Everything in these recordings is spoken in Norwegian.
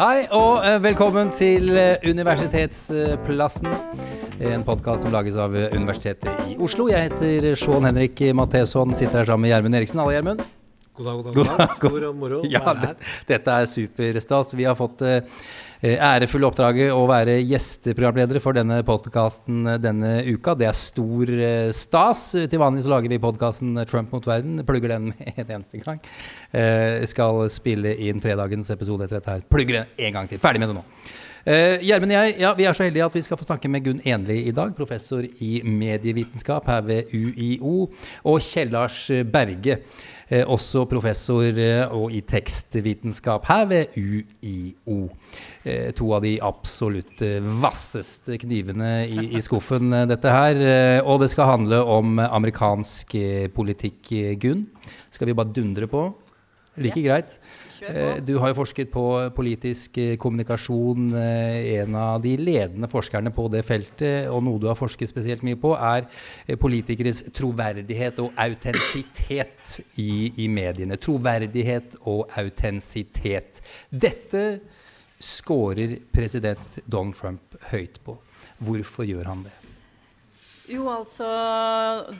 Hei og eh, velkommen til eh, Universitetsplassen. En podkast som lages av eh, Universitetet i Oslo. Jeg heter Sean Henrik Matheson, sitter her sammen med Gjermund Eriksen. Alle, Gjermund? God dag, god dag. God dag. Stor moro å ja, være her. Dette er superstas. Vi har fått ærefulle oppdraget å være gjesteprogramledere for denne podkasten denne uka. Det er stor uh, stas. Til vanlig lager vi podkasten Trump mot verden. Plugger den en eneste gang. Skal spille inn fredagens episode etter dette her. Plugger den en gang til. Ferdig med det nå. Gjermund uh, og jeg ja, vi er så heldige at vi skal få snakke med Gunn Enli i dag, professor i medievitenskap her ved UiO, og Kjell Lars Berge, Eh, også professor eh, og i tekstvitenskap her ved UiO. Eh, to av de absolutt vasseste knivene i, i skuffen, dette her. og det skal handle om amerikansk politikk, Gunn. Skal vi bare dundre på? Like greit. Eh, du har jo forsket på politisk eh, kommunikasjon. Eh, en av de ledende forskerne på det feltet, og noe du har forsket spesielt mye på, er politikeres troverdighet og autentisitet i, i mediene. Troverdighet og autentisitet. Dette scorer president Donald Trump høyt på. Hvorfor gjør han det? Jo, altså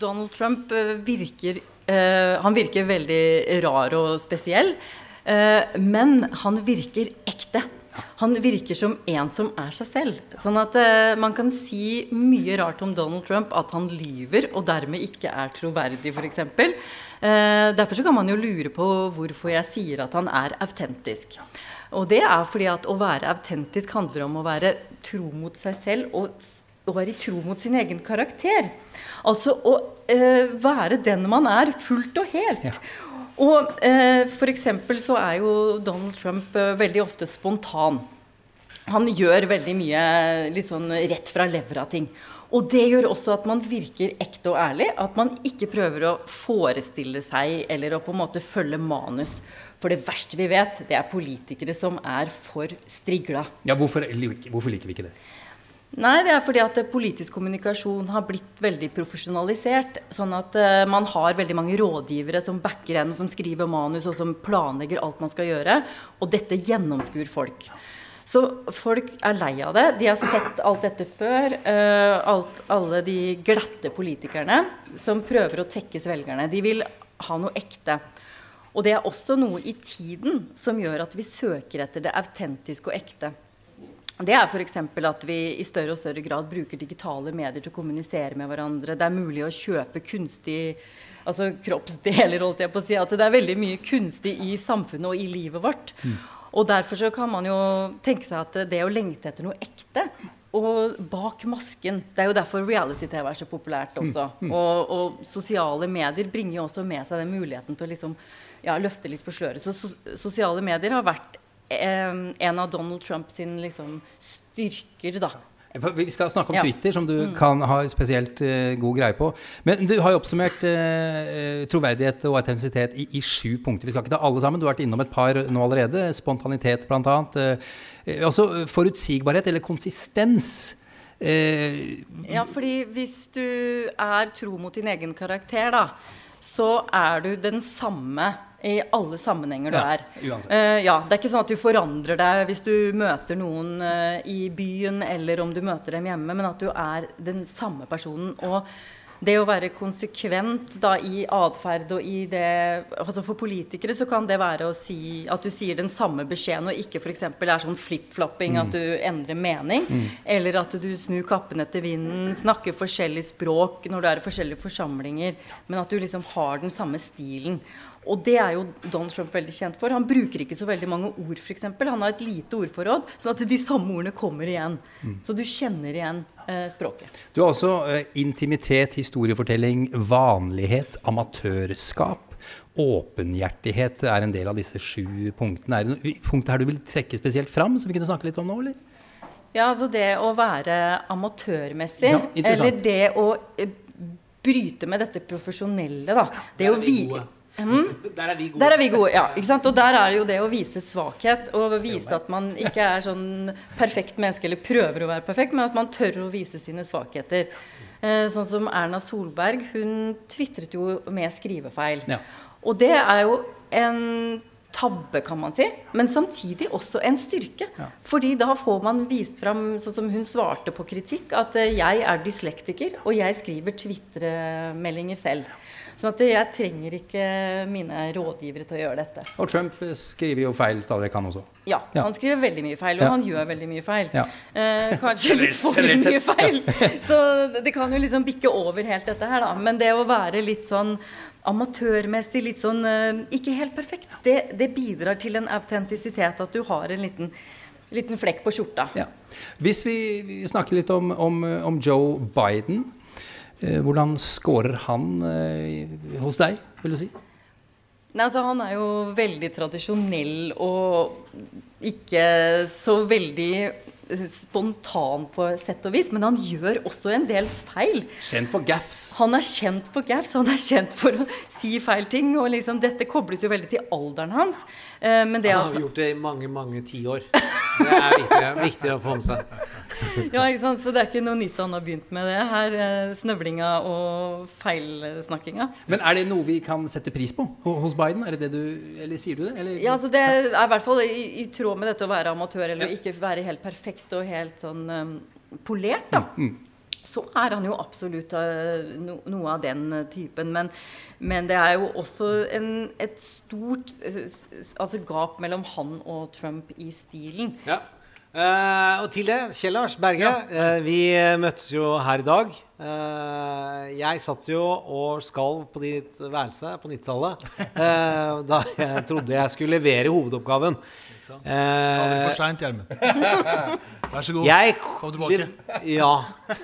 Donald Trump virker, han virker veldig rar og spesiell. Eh, men han virker ekte. Han virker som en som er seg selv. Sånn at eh, man kan si mye rart om Donald Trump, at han lyver og dermed ikke er troverdig, f.eks. Eh, derfor så kan man jo lure på hvorfor jeg sier at han er autentisk. Og det er fordi at å være autentisk handler om å være tro mot seg selv og å være i tro mot sin egen karakter. Altså å eh, være den man er, fullt og helt. Ja. Og eh, F.eks. så er jo Donald Trump eh, veldig ofte spontan. Han gjør veldig mye litt sånn rett fra levra-ting. Og det gjør også at man virker ekte og ærlig. At man ikke prøver å forestille seg eller å på en måte følge manus. For det verste vi vet, det er politikere som er for strigla. Ja, hvorfor, hvorfor liker vi ikke det? Nei, det er fordi at politisk kommunikasjon har blitt veldig profesjonalisert. Sånn at uh, man har veldig mange rådgivere som backer en, som skriver manus, og som planlegger alt man skal gjøre. Og dette gjennomskuer folk. Så folk er lei av det. De har sett alt dette før. Uh, alt, alle de glatte politikerne som prøver å tekkes velgerne. De vil ha noe ekte. Og det er også noe i tiden som gjør at vi søker etter det autentiske og ekte. Det er f.eks. at vi i større og større grad bruker digitale medier til å kommunisere med hverandre. Det er mulig å kjøpe kunstig altså kroppsdeler, holdt jeg på å si. At det er veldig mye kunstig i samfunnet og i livet vårt. Mm. Og derfor så kan man jo tenke seg at det å lengte etter noe ekte og bak masken Det er jo derfor reality-TV er så populært mm. også. Mm. Og, og, sosiale medier bringer jo også med seg den muligheten til å liksom, ja, løfte litt på sløret. Så, so sosiale medier har vært en av Donald Trumps liksom, styrker, da. Vi skal snakke om ja. Twitter, som du mm. kan ha spesielt uh, god greie på. Men du har jo oppsummert uh, troverdighet og autentisitet i, i, sju punkter. Vi skal ikke ta alle sammen. Du har vært innom et par nå allerede. Spontanitet, bl.a. Uh, altså forutsigbarhet, eller konsistens. Uh, ja, fordi hvis du er tro mot din egen karakter, da, så er du den samme i alle sammenhenger du ja, er. Uh, ja, det er ikke sånn at du forandrer deg hvis du møter noen uh, i byen, eller om du møter dem hjemme, men at du er den samme personen. Og det å være konsekvent da, i atferd og i det altså For politikere så kan det være å si at du sier den samme beskjeden, og ikke f.eks. er sånn flip-flopping, mm. at du endrer mening. Mm. Eller at du snur kappen etter vinden, snakker forskjellig språk når du er i forskjellige forsamlinger. Men at du liksom har den samme stilen. Og det er jo Donald Trump veldig kjent for. Han bruker ikke så veldig mange ord, f.eks. Han har et lite ordforråd, sånn at de samme ordene kommer igjen. Mm. Så du kjenner igjen språket. Du har også eh, intimitet, historiefortelling, vanlighet, amatørskap. Åpenhjertighet er en del av disse sju punktene. Er det noen punkter her du vil trekke spesielt fram, som vi kunne snakke litt om nå, eller? Ja, altså det å være amatørmessig, ja, eller det å eh, bryte med dette profesjonelle, da. Det å vite Mm. Der er vi gode. Der er vi gode, ja. Ikke sant? Og der er jo det å vise svakhet, og vise at man ikke er sånn perfekt menneske, eller prøver å være perfekt, men at man tør å vise sine svakheter. Eh, sånn som Erna Solberg, hun tvitret jo med skrivefeil. Ja. Og det er jo en tabbe, kan man si, men samtidig også en styrke. Ja. Fordi da får man vist fram, sånn som hun svarte på kritikk, at eh, jeg er dyslektiker, og jeg skriver Twitter-meldinger selv. Sånn at jeg trenger ikke mine rådgivere til å gjøre dette. Og Trump skriver jo feil stadig vekk, han også. Ja, ja, han skriver veldig mye feil, og ja. han gjør veldig mye feil. Ja. Eh, kanskje litt for mye feil. Så det kan jo liksom bikke over helt dette her, da. Men det å være litt sånn amatørmessig, litt sånn uh, ikke helt perfekt, det, det, bidrar til en autentisitet at du har en liten, liten flekk på skjorta. Ja. Hvis vi, vi, snakker litt om, om, om Joe Biden, hvordan scorer han uh, hos deg, vil du si? Nei, altså, han er jo veldig tradisjonell og ikke så veldig spontan på sett og vis, men han gjør også en del feil. Kjent for gaffs. Han er kjent for gaffs, han er kjent for å si feil ting. og liksom, Dette kobles jo veldig til alderen hans. Eh, han har gjort det i mange, mange tiår. Det er viktig, viktig, å få med seg. ja, ikke sant? Så det er ikke noe nytt han har begynt med det her. Eh, snøvlinga og feilsnakkinga. Men er det noe vi kan sette pris på hos Biden? Er det det du, eller sier du det? Eller? Ja, altså Det er i hvert fall i, i, tråd med dette å være amatør eller ja. ikke være helt perfekt og helt sånn um, polert. da. Mm, mm så er han jo absolutt no, noe av den typen. Men, men, det er jo også en, et stort altså gap mellom han og Trump i stilen. Ja. Uh, og til det, Kjell Lars Berge. Ja. Uh, vi møttes jo her i dag. Uh, jeg satt jo og skalv på ditt værelse på 90-tallet da jeg trodde jeg skulle levere hovedoppgaven. Aldri for seint, Gjermund. Vær så god. Jeg, kom tilbake. Ja.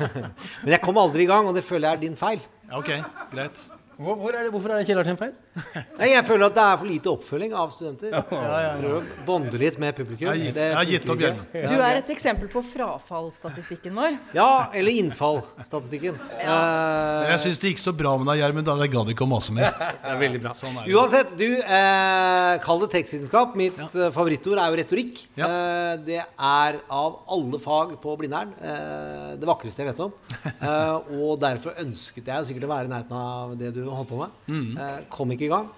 Men jeg kom aldri i gang, og det føler jeg er din feil. Ja, ok, greit hvor, hvor er det, hvorfor er det Kjell feil? Nei, jeg føler at det er for lite oppfølging av studenter. Ja, ja, ja. Å bonde litt med publikum. Jeg, jeg har gitt opp hjelmen. Du er et eksempel på frafallsstatistikken vår. Ja, eller innfallsstatistikken. Ja. Uh, jeg syns det gikk så bra med deg, Gjermund. Jeg gadd ikke å mase mer. Det er veldig bra. Sånn er Uansett, du eh, kall det tekstvitenskap. Mitt ja. favorittord er jo retorikk. Ja. Eh, det er av alle fag på Blindern eh, det vakreste jeg vet om. Eh, og derfor ønsket jeg sikkert å være i nærheten av det du holdt på med. Mm. Eh, kom ikke i gang.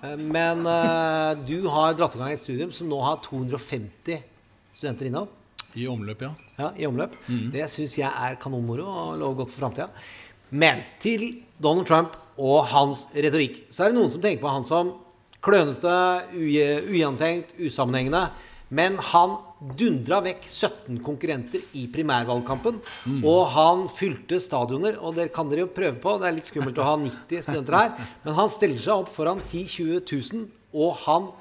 Eh, men eh, du har dratt i gang et studium som nå har 250 studenter innom. I omløp, ja. ja i omløp. Mm. Det syns jeg er kanonmoro og lover godt for framtida. Men til Donald Trump og hans retorikk. Så er det noen som tenker på han som klønete, ugjennomtenkt, usammenhengende. Men han dundra vekk 17 konkurrenter i primærvalgkampen. Mm. Og han fylte stadioner, og det kan dere jo prøve på. Det er litt skummelt å ha 90 studenter her. Men han stiller seg opp foran 10 000-20 000, og han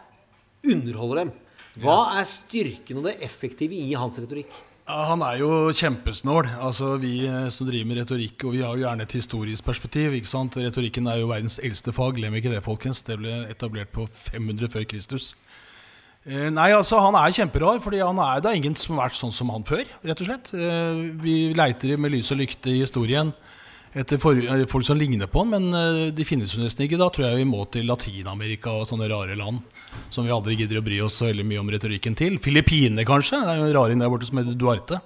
underholder dem. Hva er styrken og det effektive i hans retorikk? Han er jo kjempesnål. Altså, vi eh, som driver med retorikk, og vi har jo gjerne et historisk perspektiv. ikke sant? Retorikken er jo verdens eldste fag. Glem ikke det, folkens. Det ble etablert på 500 før Kristus. Eh, nei, altså Han er kjemperar, fordi han er, det er ingen som har vært sånn som han før. rett og slett. Eh, vi leiter med lys og lykte i historien etter eh, folk som ligner på han, men de finnes jo nesten ikke. Da tror jeg vi må til Latin-Amerika og sånne rare land som vi aldri gidder å bry oss så veldig mye om retorikken til. Filippinene, kanskje. Det er jo en raring der borte som heter Duarte.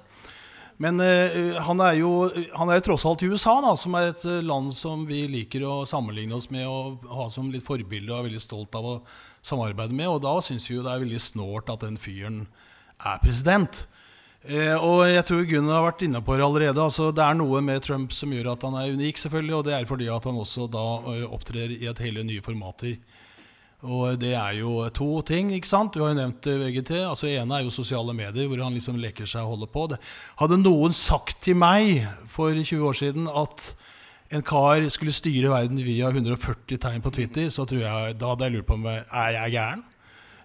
Men uh, han, er jo, han er jo tross alt i USA, da, som er et land som vi liker å sammenligne oss med og ha som litt forbilde og er veldig stolt av å samarbeide med. Og da syns vi jo det er veldig snålt at den fyren er president. Eh, og jeg tror Gunn har vært inne på det allerede. Altså, det er noe med Trump som gjør at han er unik, selvfølgelig. Og det er fordi at han også da uh, opptrer i et hele nye formater. Og det er jo to ting. ikke sant? Du har jo nevnt eh, VGT. altså ene er jo sosiale medier, hvor han liksom leker seg og holder på. Det. Hadde noen sagt til meg for 20 år siden at en kar skulle styre verden via 140 tegn på Twitter, så tror jeg, da hadde jeg lurt på om jeg er jeg gæren.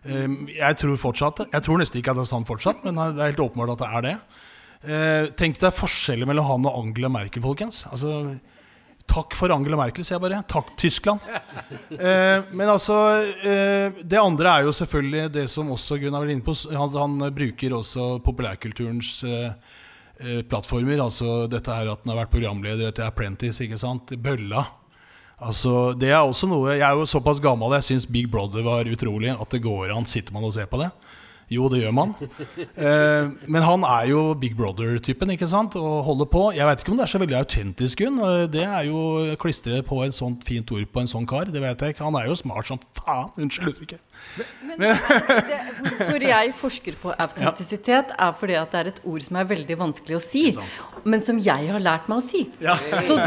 Um, jeg tror fortsatt Jeg tror nesten ikke at det er sant fortsatt, men det er helt åpenbart at det er det. Uh, tenk deg forskjellen mellom han og Angela Merkel, folkens. Altså, takk for Angela Merkel, sier jeg bare. Takk, Tyskland. Uh, men altså Det andre er jo selvfølgelig det som også Gunnar var inne på. Han, bruker også populærkulturens Eh, plattformer. Altså dette her at han har vært programleder etter Apprentice, ikke sant. Bølla. Altså, det er også noe Jeg er jo såpass gammel jeg syns Big Brother var utrolig. At det går an. Sitter man og ser på det? Jo, det gjør man. Eh, men han er jo Big Brother-typen ikke sant? og holder på. Jeg vet ikke om det er så veldig autentisk, Gunn. Det er jo klistre på et sånt fint ord på en sånn kar. Det vet jeg ikke. Han er jo smart som faen. Unnskyld uttrykket. Men det, hvorfor jeg forsker på autentisitet, er fordi at det er et ord som er veldig vanskelig å si, men som jeg har lært meg å si. Ja. Så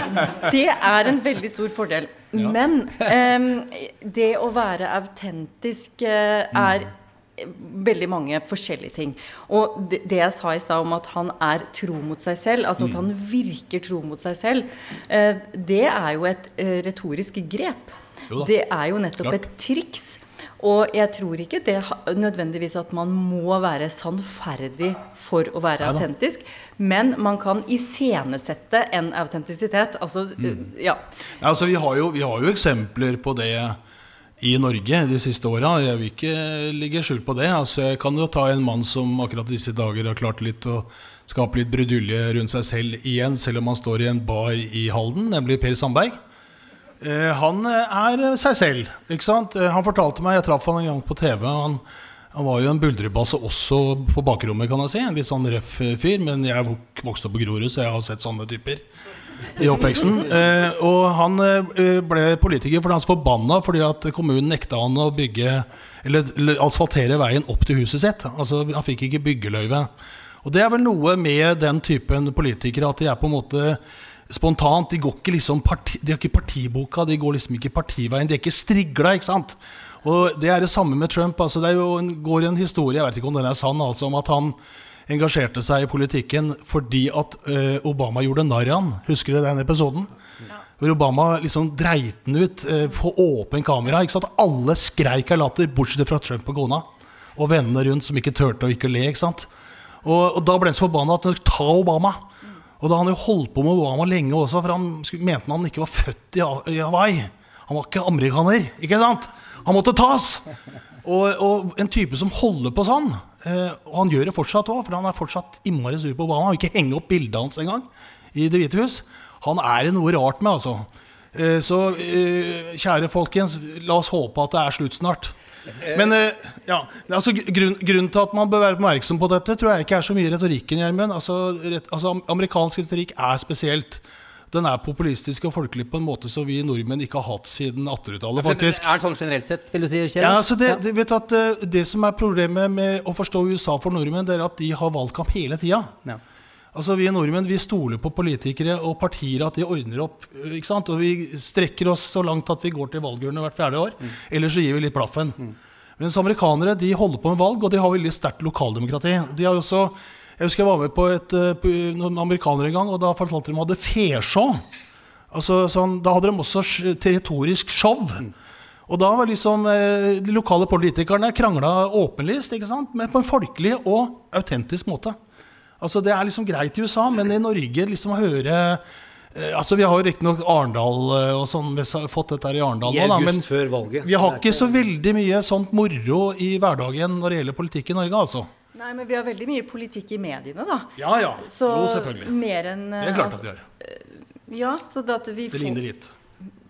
det er en veldig stor fordel. Men eh, det å være autentisk eh, er veldig mange forskjellige ting. Og det, jeg sa i stad om at han er tro mot seg selv, altså at han virker tro mot seg selv, uh, det er jo et uh, retorisk grep. Det er jo nettopp et triks. Og jeg tror ikke det nødvendigvis at man må være sannferdig for å være autentisk, men man kan iscenesette en autentisitet. Altså, mm. ja. Altså, vi, har jo, vi har jo eksempler på det i Norge de siste åra. Jeg vil ikke ligge skjul på det. Altså, jeg kan jo ta en mann som akkurat disse dager har klart litt å skape litt brudulje rundt seg selv igjen, selv om han står i en bar i Halden, nemlig Per Sandberg. Eh, han er seg selv. ikke sant? Eh, han fortalte meg, Jeg traff han en gang på TV. Han, han var jo en buldrebasse også på bakrommet, kan jeg si. En litt sånn røff fyr. Men jeg vokste opp på Grorud, så jeg har sett sånne typer i oppveksten. Eh, og han eh, ble politiker fordi han var forbanna fordi at kommunen nekta han å bygge Eller asfaltere veien opp til huset sitt. Altså Han fikk ikke byggeløyve. Og det er vel noe med den typen politikere at de er på en måte spontant. De går ikke liksom parti, De har ikke partiboka, de går liksom ikke partiveien. De er ikke strigla, ikke sant. Og det er det samme med Trump. altså Det jo går en historie, jeg vet ikke om den er sann, altså om at han engasjerte seg i politikken fordi at uh, Obama gjorde narr av ham. Husker du den episoden? Ja. Hvor Obama liksom dreit den ut uh, på åpen kamera. Ikke sant? Alle skreik av latter, bortsett fra Trump og kona. Og vennene rundt som ikke turte å ikke le. ikke sant? Og, og da ble han så forbanna at han skulle ta Obama. Og da han jo holdt på med Obama lenge også, for han mente han ikke var født i Hawaii. Han var ikke amerikaner, ikke sant? Han måtte tas! Og, og en type som holder på sånn, og han gjør det fortsatt òg, for han er fortsatt innmari sur på Obama. Han vil ikke henge opp bildet hans engang i Det hvite hus. Han er det noe rart med, altså. Eh, så eh, kjære folkens, la oss håpe at det er slutt snart. Men ja, altså, grunn, grunnen til at man bør være oppmerksom på dette, tror jeg ikke er så mye retorikken. Gjermund. Altså, altså, amerikansk retorikk er spesielt den er populistisk og folkelig på en måte som vi nordmenn ikke har hatt siden 1800-tallet. faktisk. Er det sånn generelt sett, vil du si? Kjell? Ja, altså det, det, vet at, eh, det som er problemet med å forstå USA for nordmenn, det er at de har valgkamp hele tida. Ja. Altså Vi nordmenn vi stoler på politikere og partier at de ordner opp. Eh, ikke sant? Og vi strekker oss så langt at vi går til valgurnene hvert fjerde år. Mm. Eller så gir vi litt blaffen. Mm. Mens amerikanere de holder på med valg, og de har veldig sterkt lokaldemokrati. De har også jeg husker jeg var med på, et, eh, på noen amerikanere en gang, og da fortalte de om de hadde feshow. Altså, sånn, da hadde de også territorisk show. Og da var liksom eh, de lokale politikerne krangla åpenlyst, ikke sant? men på en folkelig og autentisk måte. Altså Det er liksom greit i USA, men i Norge liksom å høre eh, Altså Vi har jo riktignok Arendal og sånn, vi har fått dette her i Arendal nå, da, men vi har ikke så veldig mye sånt moro i hverdagen når det gjelder politikk i Norge, altså. Nei, men vi har veldig mye politikk i mediene, da. Ja, ja. Så jo, selvfølgelig. Mer enn Det er klart at vi gjør. Eh, ja, så da at vi får Det ligner litt.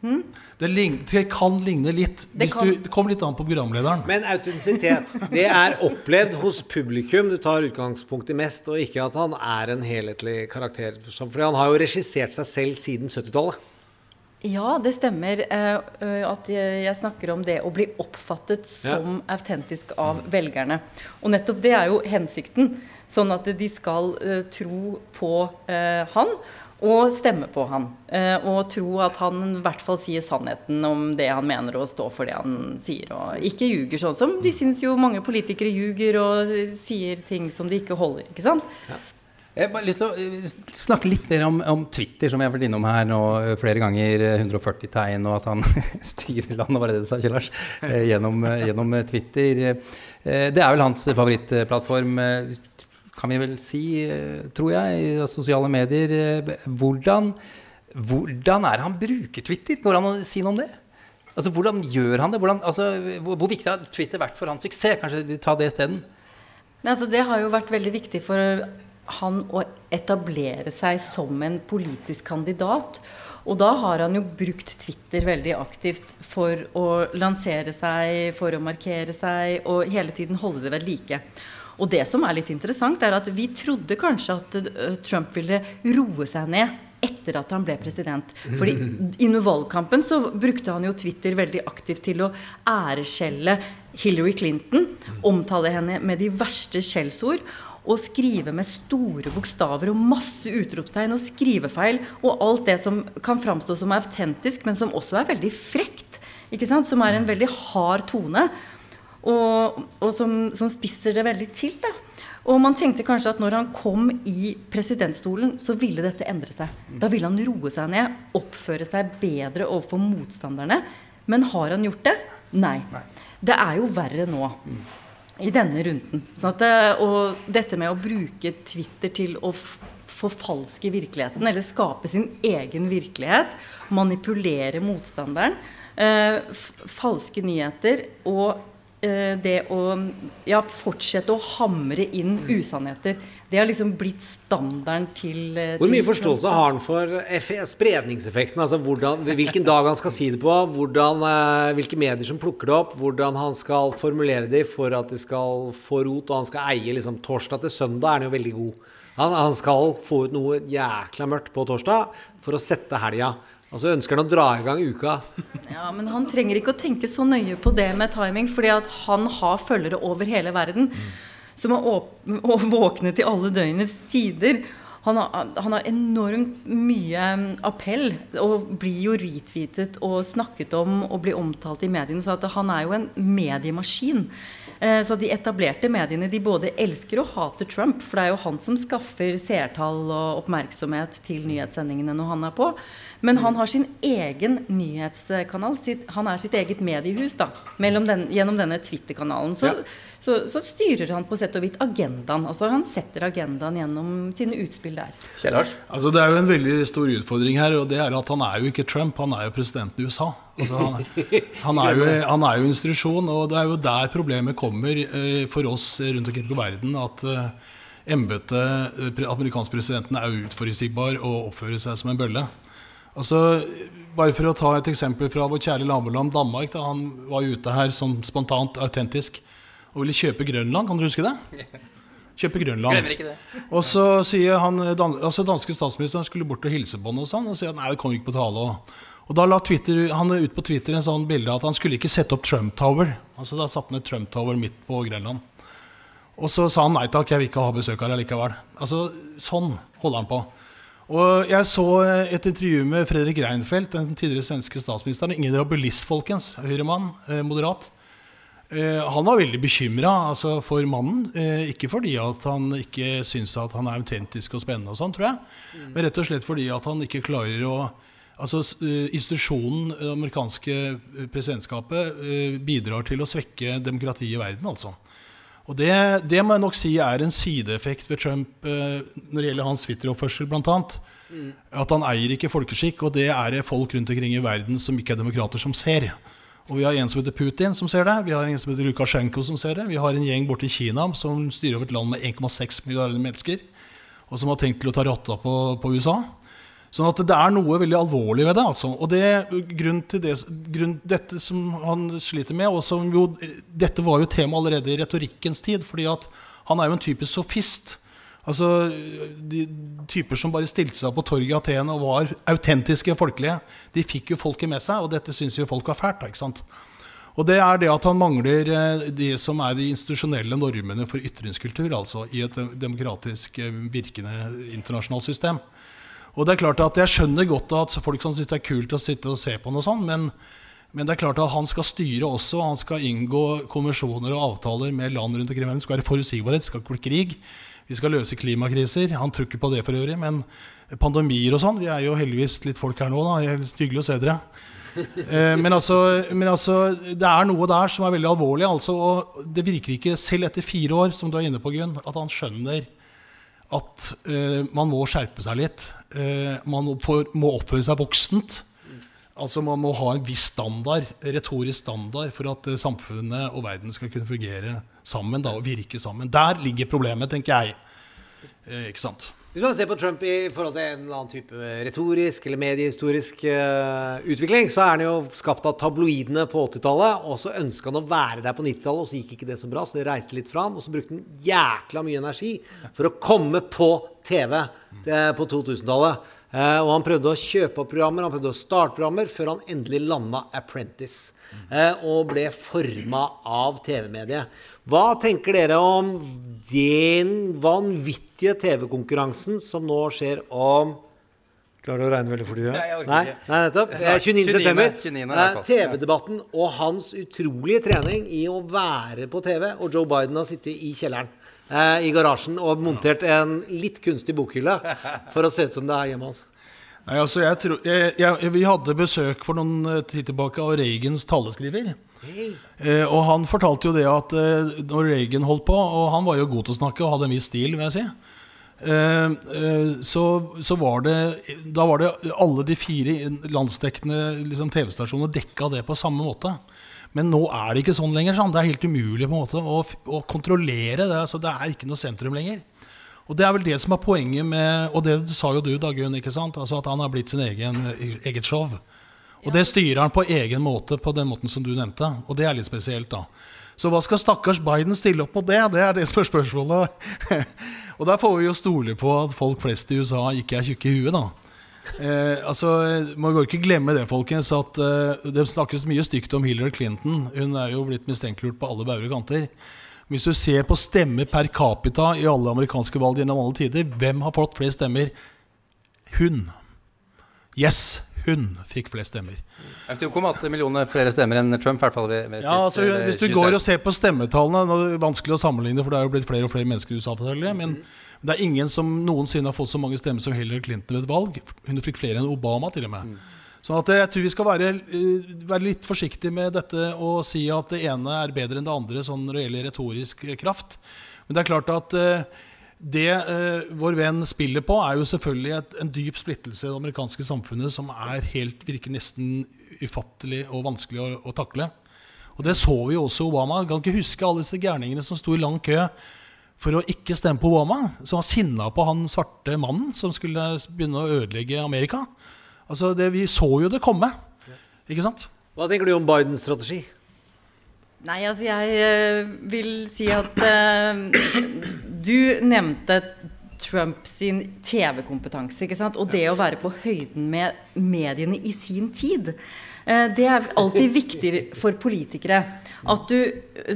Hmm? Det, ligner, det, kan ligne litt. Det, du, det kommer litt an på programlederen. Men autentisitet, det er opplevd hos publikum. Du tar utgangspunkt i mest, og ikke at han er en helhetlig karakter. For han har jo regissert seg selv siden 70-tallet. Ja, det stemmer uh, at jeg snakker om det å bli oppfattet som ja. autentisk av velgerne. Og nettopp det er jo hensikten. Sånn at de skal uh, tro på han og stemme på han. og tro at han i hvert fall sier sannheten om det han mener, og står for det han sier. Og ikke ljuger, sånn som de syns jo mange politikere ljuger og sier ting som de ikke holder. ikke sant? Ja. Jeg har bare lyst til å eh, snakke litt mer om, om Twitter, som jeg har vært innom her nå eh, flere ganger. 140 eh, tegn, og at han styrer landet, var det det du sa, Kjell Lars? Gjennom, gjennom, Twitter. Det er vel hans favorittplattform, kan vi vel si, tror jeg, i sosiale medier. Hvordan, hvordan er det han bruker Twitter? Går det an å si noe om det? Altså, Hvordan gjør han det? Hvordan, altså, hvor, hvor, viktig har Twitter vært for hans suksess? Kanskje ta det isteden? Altså, det har jo vært veldig viktig for han å etablere seg som en politisk kandidat. Og da har han jo brukt Twitter veldig aktivt for å lansere seg, for å markere seg, og hele tiden holde det ved like. Og det som er litt interessant, er at vi trodde kanskje at uh, Trump ville roe seg ned etter at han ble president. Fordi Innen valgkampen så brukte han jo Twitter veldig aktivt til å æreskjelle Hillary Clinton, omtale henne med de verste skjellsord og skrive med store bokstaver og masse utropstegn og skrivefeil og alt det som kan framstå som autentisk, men som også er veldig frekt. Ikke sant? Som er en veldig hard tone, og, og som, som, spisser det veldig til. Da. Og man tenkte kanskje at når han kom i presidentstolen, så ville dette endre seg. Da ville han roe seg ned, oppføre seg bedre overfor motstanderne. Men har han gjort det? Nei. Det er jo verre nå i denne runden. Sånn at, og dette med å bruke Twitter til å forfalske virkeligheten, eller skape sin egen virkelighet, manipulere motstanderen, eh, falske nyheter og eh, det å ja, fortsette å hamre inn usannheter. Det har liksom blitt standarden til eh, Hvor mye forståelse har han for spredningseffekten? Altså hvordan, hvilken dag han skal si det på, hvordan, eh, hvilke medier som plukker det opp, hvordan han skal formulere det for at de skal få rot, og han skal eie liksom torsdag til søndag, er han jo veldig god. Han, han skal få ut noe jækla mørkt på torsdag for å sette helga. Og så ønsker han å dra i gang uka. Ja, Men han trenger ikke å tenke så nøye på det med timing, fordi at han har følgere over hele verden. Mm som er våkne til alle døgnets tider. Han har, han har, enormt mye um, appell og blir jo retweetet og snakket om og blir omtalt i mediene. Så han er jo en mediemaskin. Eh, så de etablerte mediene de både elsker og hater Trump. For det er jo han som skaffer seertall og oppmerksomhet til nyhetssendingene når han er på. Men han har sin egen nyhetskanal. Sitt, han er sitt eget mediehus da, den, gjennom denne Twitter-kanalen. Så, ja. så, så, styrer han på sett og vidt agendaen. Altså Han setter agendaen gjennom sine utspill der. Kjell Lars? Altså, det er jo en veldig stor utfordring her, og det er at han er jo ikke Trump, han er jo presidenten i USA. Altså, han, han, er jo, han, er jo, institusjon, og det er jo der problemet kommer eh, for oss rundt omkring på verden. At eh, embetet, eh, amerikansk presidenten, er uforutsigbar og oppfører seg som en bølle. Altså, bare for å ta et eksempel fra vår kjære naboland Danmark. Da, han var ute her sånn spontant, autentisk, og ville kjøpe Grønland. Kan du huske det? Kjøpe Grønland. Glemmer ikke det. Og så sier han, altså danske statsministeren skulle bort og hilse på ham, og sånn, og sier nei, det kom ikke på tale. Og, og da la Twitter, han ut på Twitter en sånn bilde at han skulle ikke sette opp Trump Tower. Altså Da satte han et Trump Tower midt på Grønland. Og så sa han nei takk, jeg vil ikke ha besøk her likevel. Altså, sånn holder han på. Og Jeg så et intervju med Fredrik Reinfeldt, den tidligere svenske statsministeren. Ingen rabulist, folkens. Høyremann. Eh, moderat. Eh, han var veldig bekymra altså for mannen. Eh, ikke fordi at han ikke syns at han er autentisk og spennende, og sånn, tror jeg. Mm. men rett og slett fordi at han ikke klarer å Altså Institusjonen, det amerikanske presidentskapet, bidrar til å svekke demokratiet i verden. altså. Og det, det, må jeg nok si er en sideeffekt ved Trump eh, når det gjelder hans Twitter-oppførsel, bl.a. Mm. At han eier ikke folkeskikk, og det er det folk rundt omkring i verden som ikke er demokrater, som ser. Og Vi har en som heter Putin, som ser det. Vi har en som heter Lukasjenko, som ser det. Vi har en gjeng borte i Kina som styrer over et land med 1,6 milliarder mennesker, og som har tenkt til å ta rotta på, på USA. Sånn at det er noe veldig alvorlig ved det. altså. Og det, grunn til det, grunn, dette som han sliter med, og som jo, Dette var jo tema allerede i retorikkens tid, fordi at han er jo en typisk sofist. Altså, de Typer som bare stilte seg på torget i Aten og var autentiske folkelige, de fikk jo folket med seg, og dette syns jo folk var fælt. ikke sant? Og det er det at han mangler de det som er de institusjonelle normene for ytringskultur, altså i et demokratisk eh, virkende internasjonalt system. Og det er klart at Jeg skjønner godt at folk som syns det er kult å sitte og se på noe sånt, men, men, det er klart at han skal styre også. Han skal inngå konvensjoner og avtaler med land rundt omkring. Det skal være forutsigbarhet, det skal ikke bli krig. Vi skal løse klimakriser. Han tror ikke på det for øvrig. Men pandemier og sånn Vi er jo heldigvis litt folk her nå. da, Hyggelig å se dere. Eh, men, altså, men, altså, det er noe der som er veldig alvorlig. Altså, og det virker ikke, selv etter fire år, som du er inne på, Gunn, at han skjønner at uh, man må skjerpe seg litt. Uh, man må oppføre seg voksent. Altså Man må ha en viss standard, retorisk standard for at uh, samfunnet og verden skal kunne fungere sammen da, og virke sammen. Der ligger problemet, tenker jeg. ikke sant? Hvis man ser på Trump i forhold til en eller annen type retorisk eller mediehistorisk uh, utvikling, så er han jo skapt av tabloidene på 80-tallet, og så ønska han å være der på 90-tallet, og så gikk ikke det så bra, så det reiste litt fra han, og så brukte han jækla mye energi for å komme på TV uh, på 2000-tallet. Uh, og han prøvde å kjøpe opp programmer, han prøvde å starte programmer, før han endelig landa Apprentice. Uh, og ble forma av TV-mediet. Hva tenker dere om den vanvittige TV-konkurransen som nå skjer om Klarer du å regne veldig fort i huet? Nei, Nei, nei, nettopp. Jeg snakker- 29. 29., september. 29. i Eh, hvert fall. TV-debatten og hans utrolige trening i å være på TV. Og Joe Biden har sittet i kjelleren eh, i garasjen og montert en litt kunstig bokhylle for å se ut som det er hjemme hans. Nei, altså jeg tror, jeg, jeg, Vi hadde besøk for noen eh, tid tilbake av Reagans taleskriver. Eh, og han fortalte jo det at eh, når Reagan holdt på, og han var jo god til å snakke og hadde en viss stil, vil jeg si, eh, eh, så, så var det Da var det alle de fire landsdekkende liksom, TV-stasjonene dekka det på samme måte. Men nå er det ikke sånn lenger. Sånn. Det er helt umulig på en måte å, å kontrollere det. Altså, det er ikke noe sentrum lenger. Og det er vel det som er poenget med Og det sa jo du, Dagrun, ikke sant? Altså at han har blitt sin egen, eget show. Og det styrer han på egen måte, på den måten som du nevnte. Og det er litt spesielt, da. Så hva skal stakkars Biden stille opp på det? Det er det som er spørsmålet. og der får vi jo stole på at folk flest i USA ikke er tjukke i huet, da. Eh, altså, Man går ikke glemme det, folkens, at eh, det snakkes mye stygt om Hillary Clinton. Hun er jo blitt mistenkeliggjort på alle bauger og kanter. Hvis du ser på stemmer per capita i alle amerikanske valg gjennom alle tider, hvem har fått flest stemmer? Hun. Yes, hun fikk flest stemmer. 2,8 millioner flere stemmer enn Trump, i hvert fall ved, ved Ja, sist, altså, eh, Hvis du 2016. går og ser på stemmetallene nå er det Vanskelig å sammenligne, for det er jo blitt flere og flere mennesker i USA. selvfølgelig, Men det er ingen som noensinne har fått så mange stemmer som Hillary Clinton ved et valg. Hun fikk flere enn Obama, til og med. Sånn at jeg tror vi skal være, eh, være litt forsiktige med dette og si at det ene er bedre enn det andre sånn når det gjelder retorisk eh, kraft. Men det er klart at eh, det eh, vår venn spiller på, er jo selvfølgelig et, en dyp splittelse i det amerikanske samfunnet som er helt, virker nesten ufattelig og vanskelig å, å takle. Og det så vi jo også Obama. Jeg kan ikke huske alle disse gærningene som sto i lang kø for å ikke stemme på Obama, som var sinna på han svarte mannen som skulle begynne å ødelegge Amerika. Altså, det, Vi så jo det komme. Ikke sant? Hva tenker du om Bidens strategi? Nei, altså jeg eh, vil si at uh, Du nevnte Trump sin TV-kompetanse, ikke sant? Og det å være på høyden med mediene i sin tid. Eh, det er alltid viktig for politikere. At du,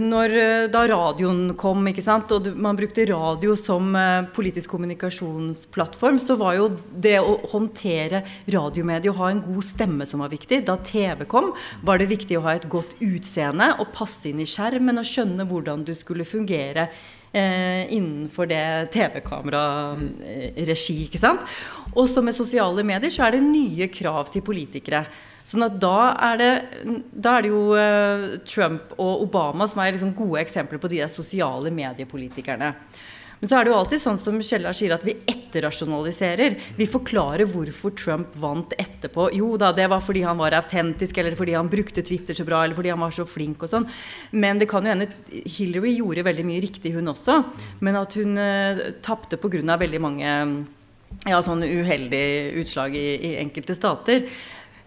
når eh, da radioen kom, og du, man brukte radio som eh, politisk kommunikasjonsplattform, så var jo det å håndtere radiomediet og ha en god stemme som var viktig. Da TV kom, var det viktig å ha et godt utseende og passe inn i skjermen og skjønne hvordan du skulle fungere innenfor det TV-kamera-regi. ikke sant? Også med sosiale medier så er det nye krav til politikere. Sånn at da er det, da er det jo eh, Trump og Obama som er liksom gode eksempler på de sosiale mediepolitikerne. Men så er det jo alltid sånn som Kjellar sier, at vi etterrasjonaliserer. Vi forklarer hvorfor Trump vant etterpå. Jo da, det var fordi han var autentisk, eller fordi han brukte Twitter så bra, eller fordi han var så flink og sånn. Men det kan jo hende Hillary gjorde veldig mye riktig, hun også. Men at hun uh, tapte pga. veldig mange ja, sånn uheldige utslag i, i enkelte stater.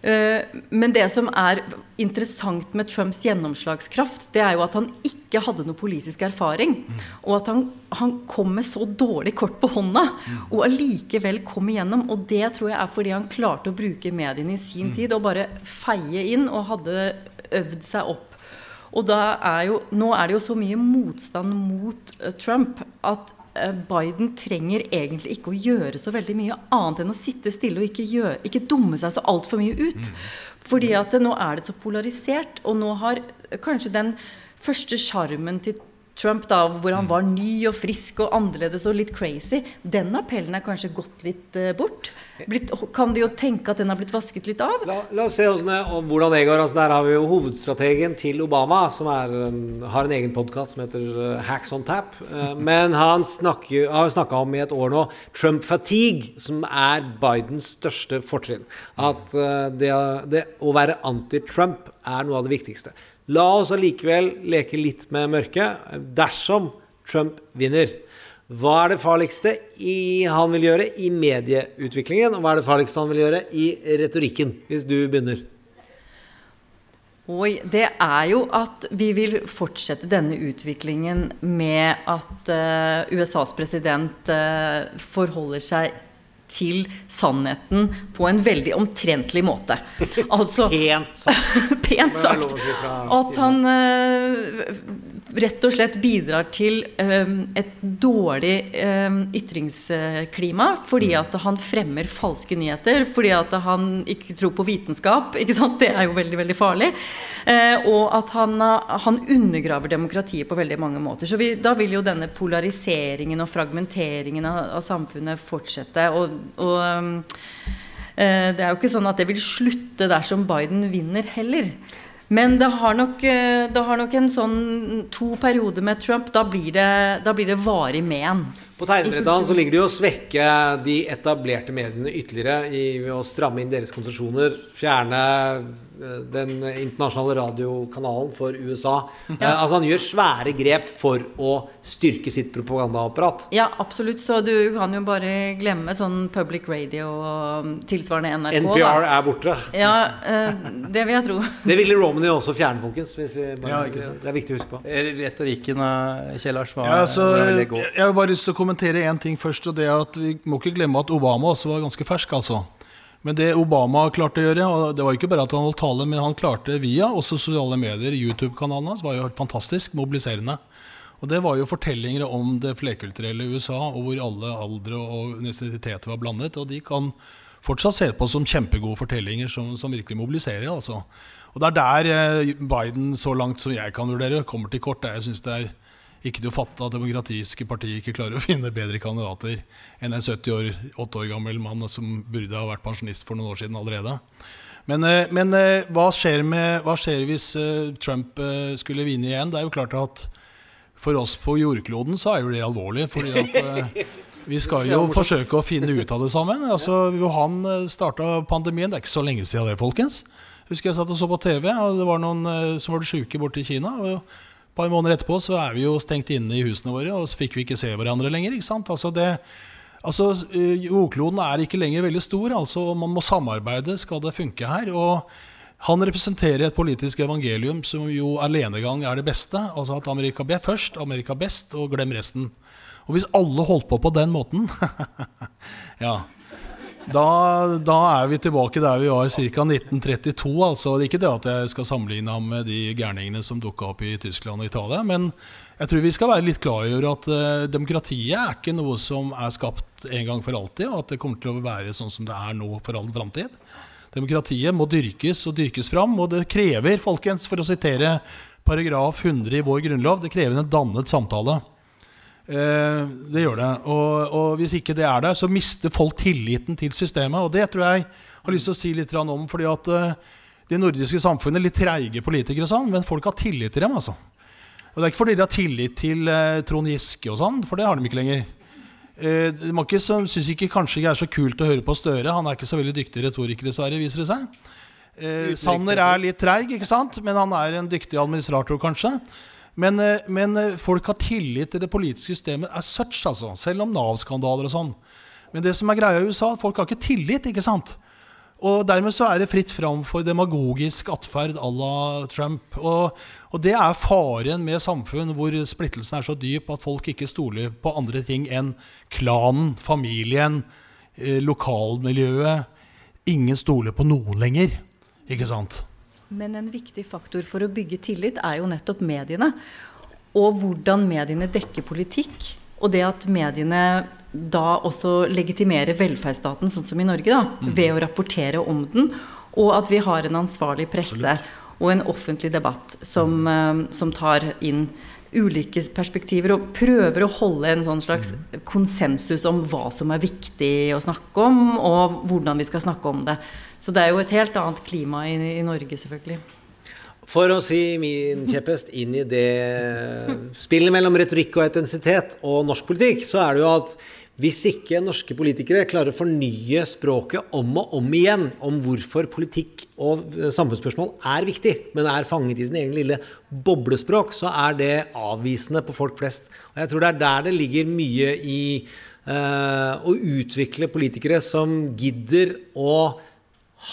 Eh, Men det som er interessant med Trumps gjennomslagskraft, det er jo at han ikke hadde noe politisk erfaring. Og at han, han kom med så dårlig kort på hånda, og allikevel kom igjennom. Og det tror jeg er fordi han klarte å bruke mediene i sin tid og bare feie inn og hadde øvd seg opp. Og da er jo, nå er det jo så mye motstand mot eh, Trump at Biden trenger egentlig ikke å gjøre så veldig mye annet enn å sitte stille og ikke, gjøre, ikke dumme seg så altfor mye ut. Fordi at eh, nå er det så polarisert, og nå har eh, kanskje den første sjarmen til Trump, da, hvor han var ny og frisk og annerledes og litt crazy, den appellen er kanskje gått litt uh, bort. Blitt, kan vi jo tenke at den har blitt vasket litt av? La, la oss se hvordan hvordan det går. Altså, der har vi jo hovedstrategen til Obama, som er, en- har en egen podkast som heter eh, Hacks on Tap. Eh, men han snakker, har jo snakka om i et år nå Trump fatigue, som er Bidens største fortrinn. At det, det å være anti-Trump er noe av det viktigste. La oss allikevel leke litt med mørket. Dersom Trump vinner, Hva er det farligste i, han vil gjøre i medieutviklingen, og hva er det farligste han vil gjøre i retorikken? Hvis du begynner. Oi, det er jo at vi vil fortsette denne utviklingen med at uh, USAs president uh, forholder seg til sannheten på en veldig omtrentlig måte. Altså Pent sagt. pent sagt. At han uh, rett og slett bidrar til um, et dårlig um, ytringsklima fordi mm. at han fremmer falske nyheter, fordi at han ikke tror på vitenskap. ikke sant? Det er jo veldig, veldig farlig. Uh, og at han, han, undergraver demokratiet på veldig mange måter. Så vi, da vil jo denne polariseringen og fragmenteringen av, av samfunnet fortsette. og og um, eh, det er jo ikke sånn at det vil slutte dersom Biden vinner heller. Men det har, nok, eh, det har nok en sånn to perioder med Trump. Da blir det, da blir det varig men. På tegnebrettet så ligger det jo å svekke de etablerte mediene ytterligere i, ved å stramme inn deres konsesjoner, fjerne Eh, den internasjonale radiokanalen for USA. Ja. Eh, altså Han gjør svære grep for å styrke sitt propagandaapparat. Ja, absolutt. Så du kan jo bare glemme sånn public radio og tilsvarende NRK. NPR da. er borte. Ja, eh, det vil jeg tro. det ville Romany også fjerne, folkens. Bare, ja, det er viktig å huske på. Retorikken av Kjell Lars hva ja, altså, Jeg har bare lyst til å kommentere én ting først. Og det er at Vi må ikke glemme at Obama også var ganske fersk. altså men det Obama klarte å gjøre, og det var ikke bare at han holdt tale, men han klarte via også sosiale medier, YouTube-kanalen hans, var jo fantastisk mobiliserende. Og det var jo fortellinger om det flerkulturelle USA, og hvor alle aldre og universiteter var blandet. Og de kan fortsatt se på som kjempegode fortellinger som, som virkelig mobiliserer. altså. Og det er der eh, Biden, så langt som jeg kan vurdere, kommer til kort. Jeg synes det er ikke å fatte at demokratiske partier ikke klarer å finne bedre kandidater enn en 70 år, 8 år gammel mann som burde ha vært pensjonist for noen år siden allerede. Men, eh, men eh, hva, skjer med, hva, skjer hvis eh, Trump skulle vinne igjen? Det er jo klart at for oss på jordkloden så er jo det alvorlig. fordi at vi skal jo forsøke å finne ut av det sammen. Altså, han starta pandemien, det er ikke så lenge siden det, folkens. Husker jeg satt og så på TV, og det var noen som var syke borte i Kina. og par måneder etterpå så er vi jo stengt inne i husene våre, og så fikk vi ikke se hverandre lenger. ikke sant? Altså det, altså eh, Jordkloden er ikke lenger veldig stor. altså Man må samarbeide skal det funke her. og han representerer et politisk evangelium som jo alenegang er det beste. Altså at Amerika først, Amerika best, og glem resten. Og hvis alle holdt på på den måten Ja, da, da, er vi tilbake der vi var ca. 1932. Altså, ikke det at jeg skal sammenligne ham med de gærningene som dukka opp i Tyskland og Italia. Men jeg tror vi skal være litt klar over at uh, demokratiet er ikke noe som er skapt en gang for alltid, og at det kommer til å være sånn som det er nå for all framtid. Demokratiet må dyrkes og dyrkes fram, og det krever, folkens, for å sitere paragraf 100 i vår grunnlov, det krever en dannet samtale. Eh, det gjør det. Og, og, hvis ikke det er der, så mister folk tilliten til systemet. Og det tror jeg har lyst til å si litt om. fordi at uh, det nordiske samfunnet er litt treige politikere, og sånn, men folk har tillit til dem. altså. Og Det er ikke fordi de har tillit til uh, Trond Giske, og sånn, for det har de ikke lenger. Uh, de syns ikke kanskje ikke er så kult å høre på Støre. Han er ikke så veldig dyktig retoriker, dessverre, viser det seg. Eh, Sanner er litt treig, ikke sant? men han er en dyktig administrator, kanskje. Men, eh, men, eh, folk har tillit til det politiske systemet as such, altså. Selv om Nav-skandaler og sånn. Men det som er greia i USA, folk har ikke tillit, ikke sant? Og dermed så er det fritt fram for demagogisk atferd à la Trump. Og, og, det er faren med samfunn hvor splittelsen er så dyp at folk ikke stoler på andre ting enn klanen, familien, eh, lokalmiljøet. Ingen stoler på noen lenger, ikke sant? Men en viktig faktor for å bygge tillit er jo nettopp mediene. Og hvordan mediene dekker politikk. Og det at mediene da også legitimerer velferdsstaten, sånn som i Norge, da, mm. ved å rapportere om den. Og at vi har en ansvarlig presse og en offentlig debatt som, uh, som tar inn ulike perspektiver og prøver å holde en sånn slags mm. konsensus om hva som er viktig å snakke om, og hvordan vi skal snakke om det. Så det er jo et helt annet klima i, i Norge, selvfølgelig. For å si min kjepphest inn i det spillet mellom retorikk og autentisitet og norsk politikk, så er det jo at Hvis ikke norske politikere klarer å fornye språket om og om igjen om hvorfor politikk og samfunnsspørsmål er viktig, men er fanget i sin egen lille boblespråk, så er det avvisende på folk flest. Og jeg tror det er der det ligger mye i uh, å utvikle politikere som gidder å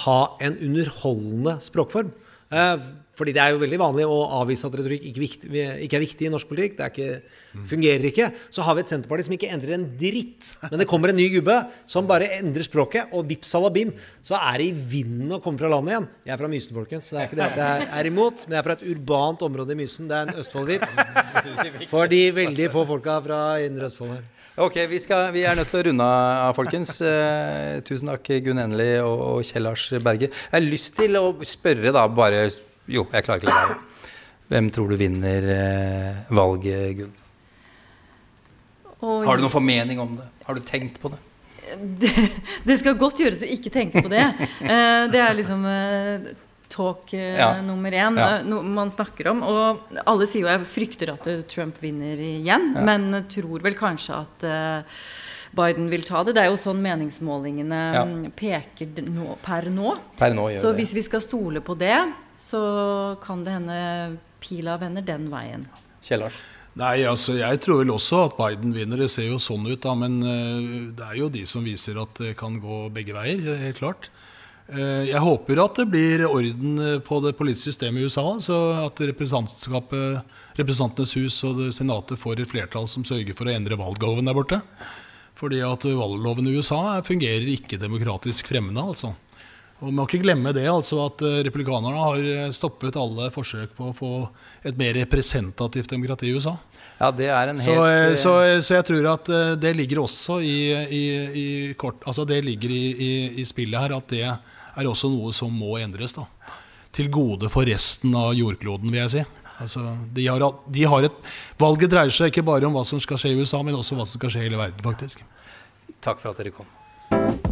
ha en underholdende språkform. Uh, fordi det er jo veldig vanlig å avvise at retorikk ikke, viktig, ikke er viktig i norsk politikk. Det ikke, fungerer ikke. Så har vi et Senterparti som ikke endrer en dritt. Men det kommer en ny gubbe som bare endrer språket, og vips salabim, så er det i vinden å komme fra landet igjen. Jeg er fra Mysen, folkens, så det er ikke det at jeg er imot. Men jeg er fra et urbant område i Mysen. Det er en Østfold-vits for de veldig få folka fra Indre Østfold her. Ok, vi, skal, vi, er nødt til å runde av, folkens. Eh, tusen takk, Gunn Enli og, og Kjell Lars Berge. Jeg har lyst til å spørre, da, bare jo, jeg klarer ikke å la være. Hvem tror du vinner eh, valget, Gunn? Har du noen formening om det? Har du tenkt på det? Det, det skal godt gjøres å ikke tenke på det. Eh, det er liksom eh, talk eh, ja. nummer én ja. no, man snakker om. Og alle sier jo jeg frykter at Trump vinner igjen, ja. men tror vel kanskje at uh, Biden vil ta det. Det er jo sånn meningsmålingene ja. peker nå, per nå. Per nå så hvis vi skal stole på det, så kan det hende pila vender den veien. Kjell Lars? Nei, altså jeg tror vel også at Biden vinner. Det ser jo sånn ut, da. Men uh, det er jo de som viser at det kan gå begge veier, helt klart. Uh, jeg håper at det blir orden på det politiske systemet i USA. Så at Representantenes hus og Senatet får et flertall som sørger for å endre valgloven der borte. Fordi at valgloven i USA fungerer ikke demokratisk fremmende, altså. Og Man må ikke glemme det, altså at eh, republikanerne har eh, stoppet alle forsøk på å få et mer representativt demokrati i USA. Ja, det er en helt... Så, eh, så, så jeg tror at det ligger også i, i, i kort, altså det ligger i, i, spillet her at det er også noe som må endres. da. Til gode for resten av jordkloden, vil jeg si. Altså, de har, de har et, valget dreier seg ikke bare om hva som skal skje i USA, men også hva som skal skje i hele verden, faktisk. Takk for at dere kom.